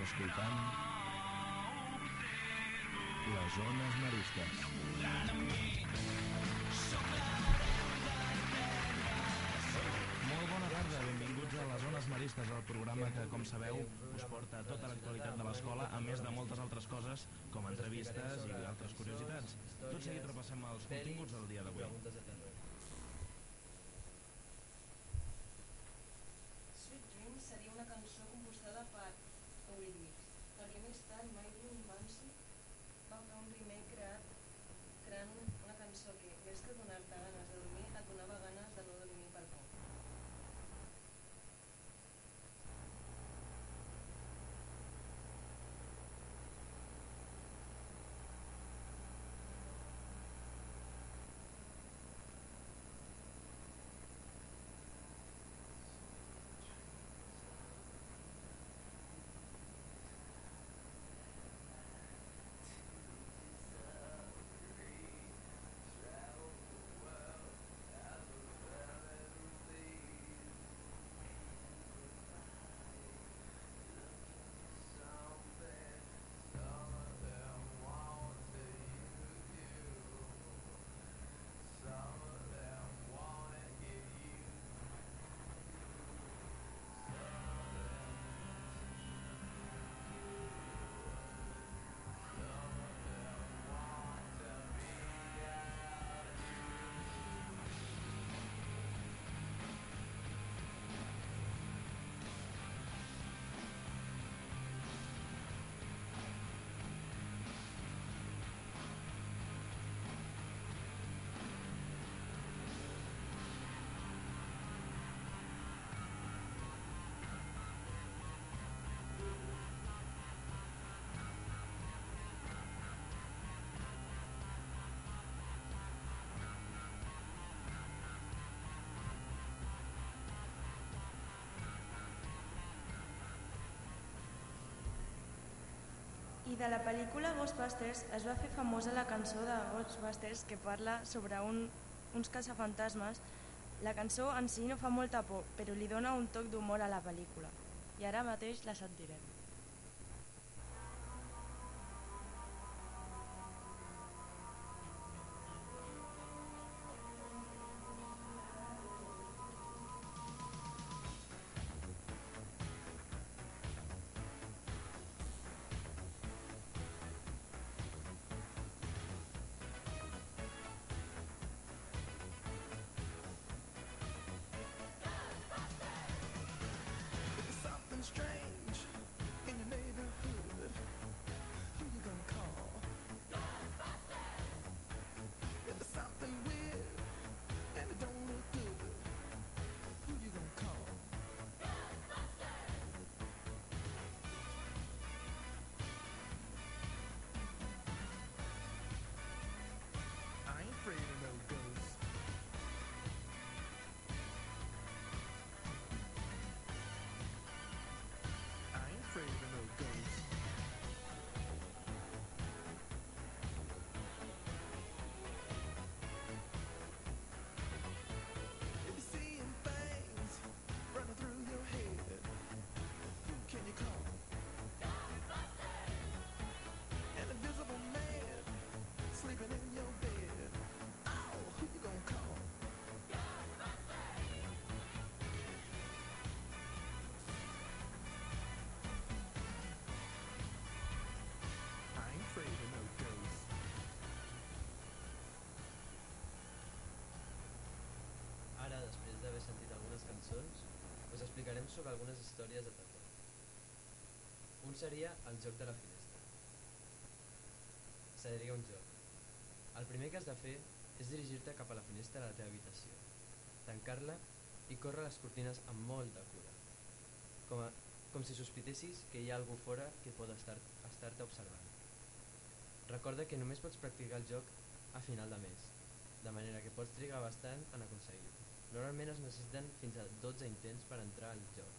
Escoltant les zones maristes. Molt bona tarda, benvinguts a les Zones Maristes, el programa que, com sabeu, us porta tota l'actualitat de l'escola, a més de moltes altres coses, com entrevistes i altres curiositats. Tot seguit repassem els continguts del dia d'avui. Sweet Dreams seria una cançó compostada per Eurythmics, més tard Marilyn Manson va fer un remake creat, creant una cançó que, més que donar-te ganes de dormir, et donava ganes de la pel·lícula Ghostbusters es va fer famosa la cançó de Ghostbusters que parla sobre un, uns caçafantasmes. La cançó en si no fa molta por, però li dona un toc d'humor a la pel·lícula. I ara mateix la sentirem. Cançons, us explicarem sobre algunes històries de terror. Un seria el joc de la finestra. Seria un joc. El primer que has de fer és dirigir-te cap a la finestra de la teva habitació, tancar-la i córrer les cortines amb molt de cura, com, a, com si sospitessis que hi ha algú fora que pot estar-te estar observant. Recorda que només pots practicar el joc a final de mes, de manera que pots trigar bastant en aconseguir-ho. Normalment es necessiten fins a 12 intents per entrar al joc.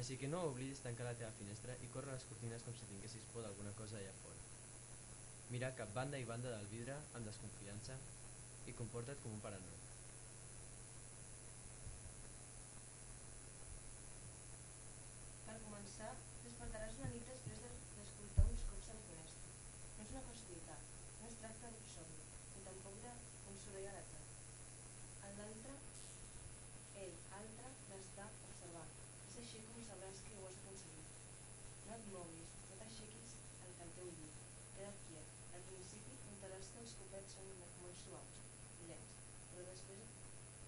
Així que no oblidis tancar la teva finestra i córrer les cortines com si tinguessis por d'alguna cosa allà fora. Mira cap banda i banda del vidre amb desconfiança i comporta't com un paranoic. Per començar, fes despertaràs una nit després de- d'escoltar uns cops a la finestra. No és una casualitat, no es tracta d'un somni, ni tampoc d'un soroll a l'atzar. En l'altre, ell, altre, l'està observant. És així com sabràs que ho has aconseguit. No et moguis, no t'aixequis el del teu llit. Queda't quiet. Al principi notaràs que els copets són molt suaus i lents, però després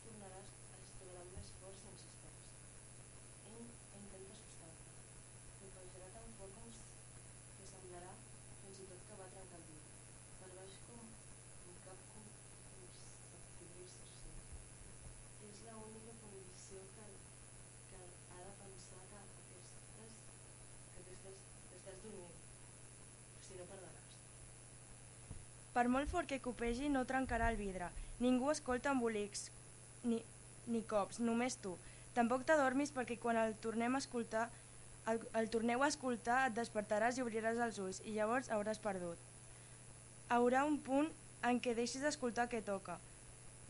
tornaràs, els trobaràs més i insistents. Ell intenta assustar-te. Colpejarà tan fort com que semblarà fins i tot que va trencar el vidre. Per baix com un cap com, com s'activitzarse. És l'única condició que, que ha de pensar que aquestes, que t'estàs, t'estàs dormint. Si no perdràs. Per molt fort que copegi no trencarà el vidre. Ningú escolta embolics ni, ni cops, només tu. Tampoc t'adormis perquè quan el tornem a escoltar el, el torneu a escoltar et despertaràs i obriràs els ulls i llavors hauràs perdut. Haurà un punt en què deixis d'escoltar què toca.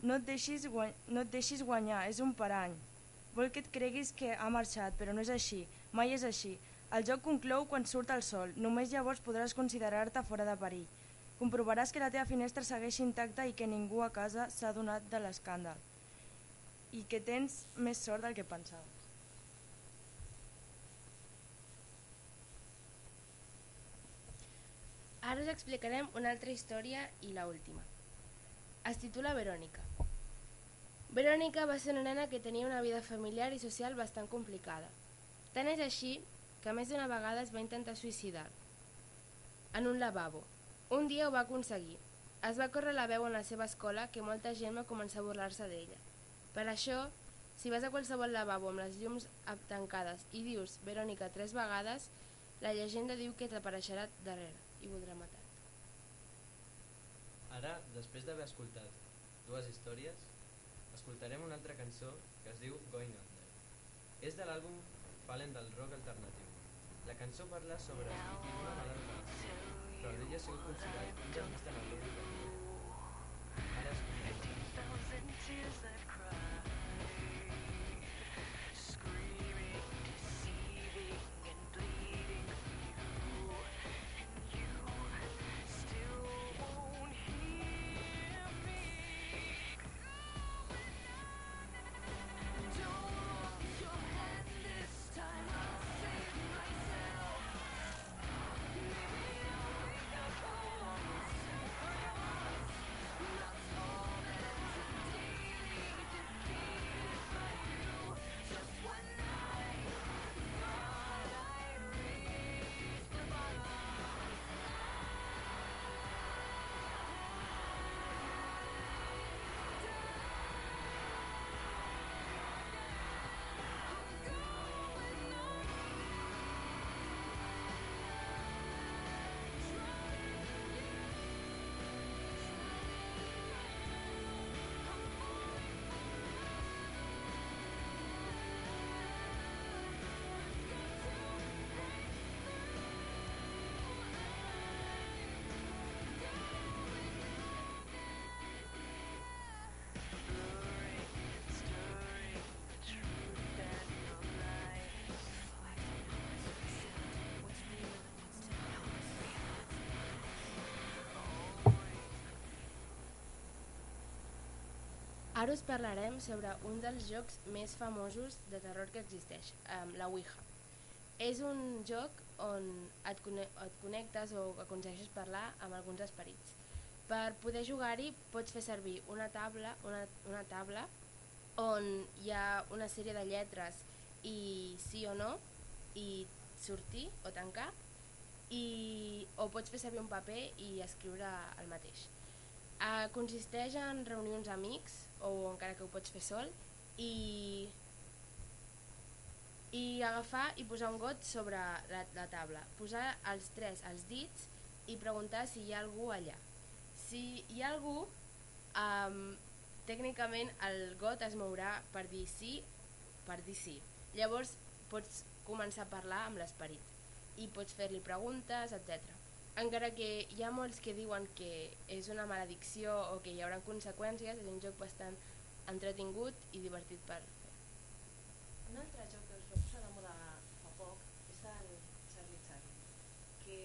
No et, deixis no et deixis guanyar, és un parany. Vol que et creguis que ha marxat, però no és així, mai és així. El joc conclou quan surt el sol, només llavors podràs considerar-te fora de perill. Comprovaràs que la teva finestra segueix intacta i que ningú a casa s'ha donat de l'escàndal. I que tens més sort del que pensaves. Ara us explicarem una altra història i la última. Es titula Verònica. Verònica va ser una nena que tenia una vida familiar i social bastant complicada. Tant és així que més d'una vegada es va intentar suïcidar. En un lavabo. Un dia ho va aconseguir. Es va córrer la veu en la seva escola que molta gent va començar a burlar-se d'ella. Per això, si vas a qualsevol lavabo amb les llums ap- tancades i dius Verònica tres vegades, la llegenda diu que t'apareixerà darrere i voldrà matar. Ara, després d'haver escoltat dues històries, escoltarem una altra cançó que es diu Going Under. És de l'àlbum Fallen del rock alternatiu. La cançó parla sobre una mala relació, però ell ha sigut considerat un artista en el rock alternatiu. Ara escoltem. Ara us parlarem sobre un dels jocs més famosos de terror que existeix, um, la Ouija. És un joc on et, conne et connectes o aconsegueixes parlar amb alguns esperits. Per poder jugar-hi pots fer servir una taula, una, una taula on hi ha una sèrie de lletres i sí o no, i sortir o tancar, i, o pots fer servir un paper i escriure el mateix. Uh, consisteix en reunir uns amics, o encara que ho pots fer sol, i, i agafar i posar un got sobre la, la taula. Posar els tres als dits i preguntar si hi ha algú allà. Si hi ha algú, um, tècnicament el got es mourà per dir sí, per dir sí. Llavors pots començar a parlar amb l'esperit i pots fer-li preguntes, etc encara que hi ha molts que diuen que és una maledicció o que hi haurà conseqüències, és un joc bastant entretingut i divertit per fer. Un altre joc que us va posar de moda fa poc és el Charlie Charlie, que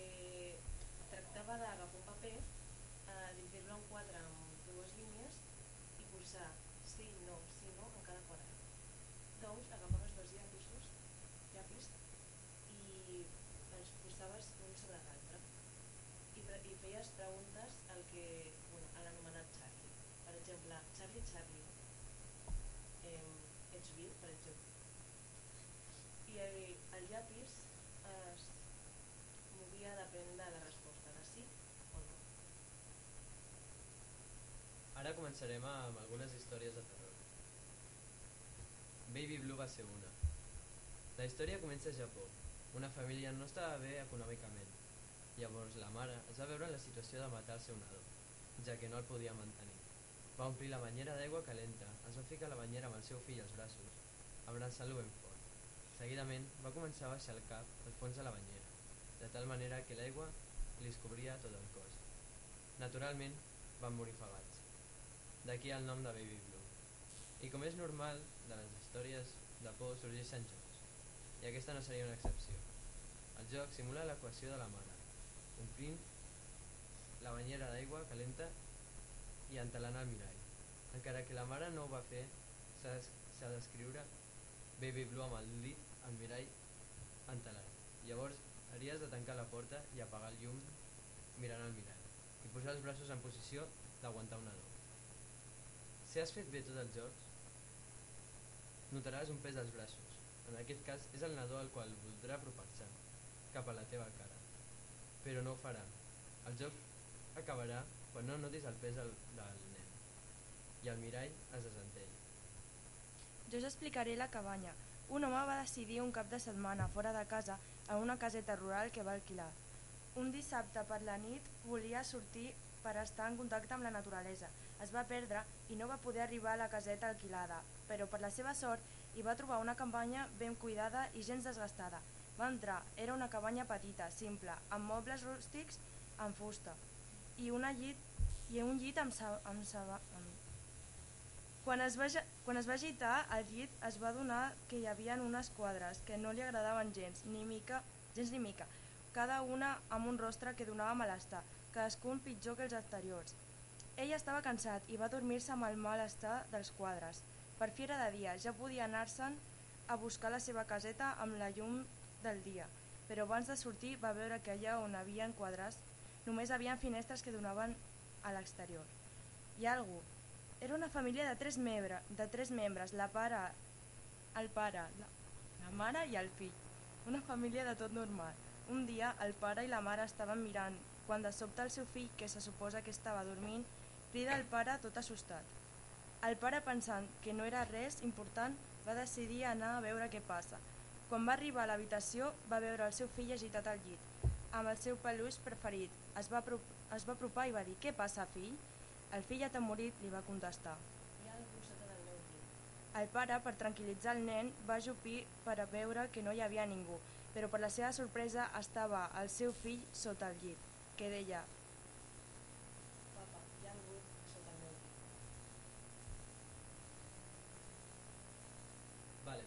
tractava d'agafar un paper, eh, dividir-lo en quatre amb dues línies i posar eh, viu, per exemple. I el, el llapis es movia depèn de la resposta, de sí o no. Ara començarem amb algunes històries de terror. Baby Blue va ser una. La història comença a Japó. Una família no estava bé econòmicament. Llavors la mare es va veure en la situació de matar el seu nadó, ja que no el podia mantenir. Va omplir la banyera d'aigua calenta, es va ficar a la banyera amb el seu fill als braços, abraçant-lo ben fort. Seguidament va començar a baixar el cap al fons de la banyera, de tal manera que l'aigua li es cobria tot el cos. Naturalment, van morir afegats. D'aquí el nom de Baby Blue. I com és normal, de les històries de por sorgeixen jocs. I aquesta no seria una excepció. El joc simula l'equació de la mare, omplint la banyera d'aigua calenta i entelant el mirall. Encara que la mare no ho va fer, s'ha d'es- s'ha d'escriure Baby Blue amb el dit al mirall entelat. Llavors, haries de tancar la porta i apagar el llum mirant al mirall i posar els braços en posició d'aguantar un nadó. Si has fet bé tots els jocs, notaràs un pes als braços. En aquest cas és el nadó al qual voldrà apropar-se cap a la teva cara. Però no ho farà. El joc acabarà quan no notis el pes del, del nen i el mirall es desentell. Jo us explicaré la cabanya. Un home va decidir un cap de setmana fora de casa a una caseta rural que va alquilar. Un dissabte per la nit volia sortir per estar en contacte amb la naturalesa. Es va perdre i no va poder arribar a la caseta alquilada, però per la seva sort hi va trobar una cabanya ben cuidada i gens desgastada. Va entrar, era una cabanya petita, simple, amb mobles rústics en fusta i, una llit, i un llit amb, sa, amb, saba, amb quan es, va, quan es va agitar el llit es va donar que hi havia unes quadres que no li agradaven gens ni mica, gens ni mica, cada una amb un rostre que donava malestar, cadascun pitjor que els anteriors. Ell estava cansat i va dormir-se amb el malestar dels quadres. Per fi era de dia, ja podia anar-se'n a buscar la seva caseta amb la llum del dia, però abans de sortir va veure que allà on havia quadres només havia finestres que donaven a l'exterior. I algú, era una família de tres, membre, de tres membres, la pare, el pare, la, la mare i el fill. Una família de tot normal. Un dia el pare i la mare estaven mirant, quan de sobte el seu fill, que se suposa que estava dormint, crida al pare tot assustat. El pare, pensant que no era res important, va decidir anar a veure què passa. Quan va arribar a l'habitació, va veure el seu fill agitat al llit, amb el seu peluix preferit. Es va, es va apropar i va dir, què passa, fill? El fill atemorit li va contestar. El pare, per tranquil·litzar el nen, va ajupir per a veure que no hi havia ningú, però per la seva sorpresa estava el seu fill sota el llit, que deia Papa, hi ha algú sota el meu llit. Vale.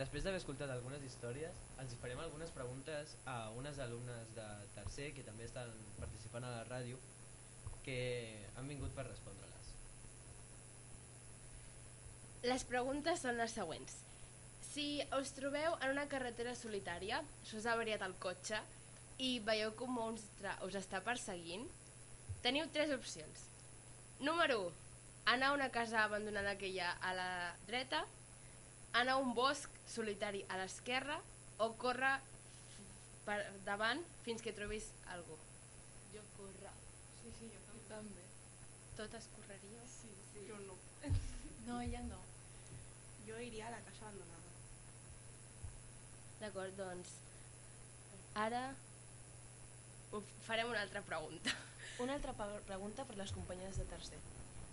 Després d'haver escoltat algunes històries, els farem algunes preguntes a unes alumnes de tercer que també estan participant a la ràdio que han vingut per respondre-les. Les preguntes són les següents. Si us trobeu en una carretera solitària, s'us ha variat el cotxe i veieu que un monstre us està perseguint, teniu tres opcions. Número 1. Anar a una casa abandonada que hi ha a la dreta, anar a un bosc solitari a l'esquerra o córrer per davant fins que trobis algú. Jo corre. Sí, sí, jo Jo també. també. Totes correríeu? Sí, sí. Jo no. No, ella no. Jo iria a la casa abandonada. D'acord, doncs ara farem una altra pregunta. Una altra pregunta per les companyes de tercer.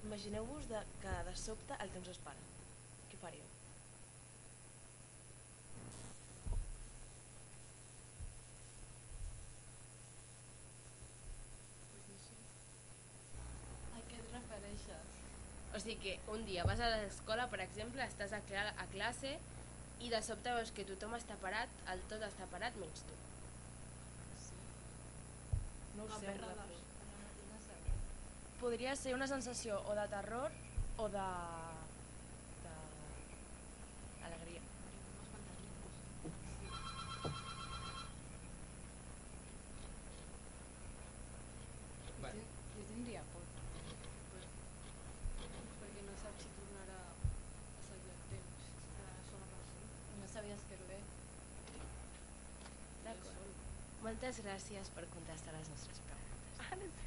Imagineu-vos de, que de sobte el temps es para. Què faríeu? A què et refereixes? O sigui que un dia vas a l'escola, per exemple, estàs a, cla a classe i de sobte veus que tothom està parat, el tot està parat menys tu. No ho sé, no saber. podria ser una sensació o de terror o de... Moltes gràcies per contestar preguntes. Ara sí.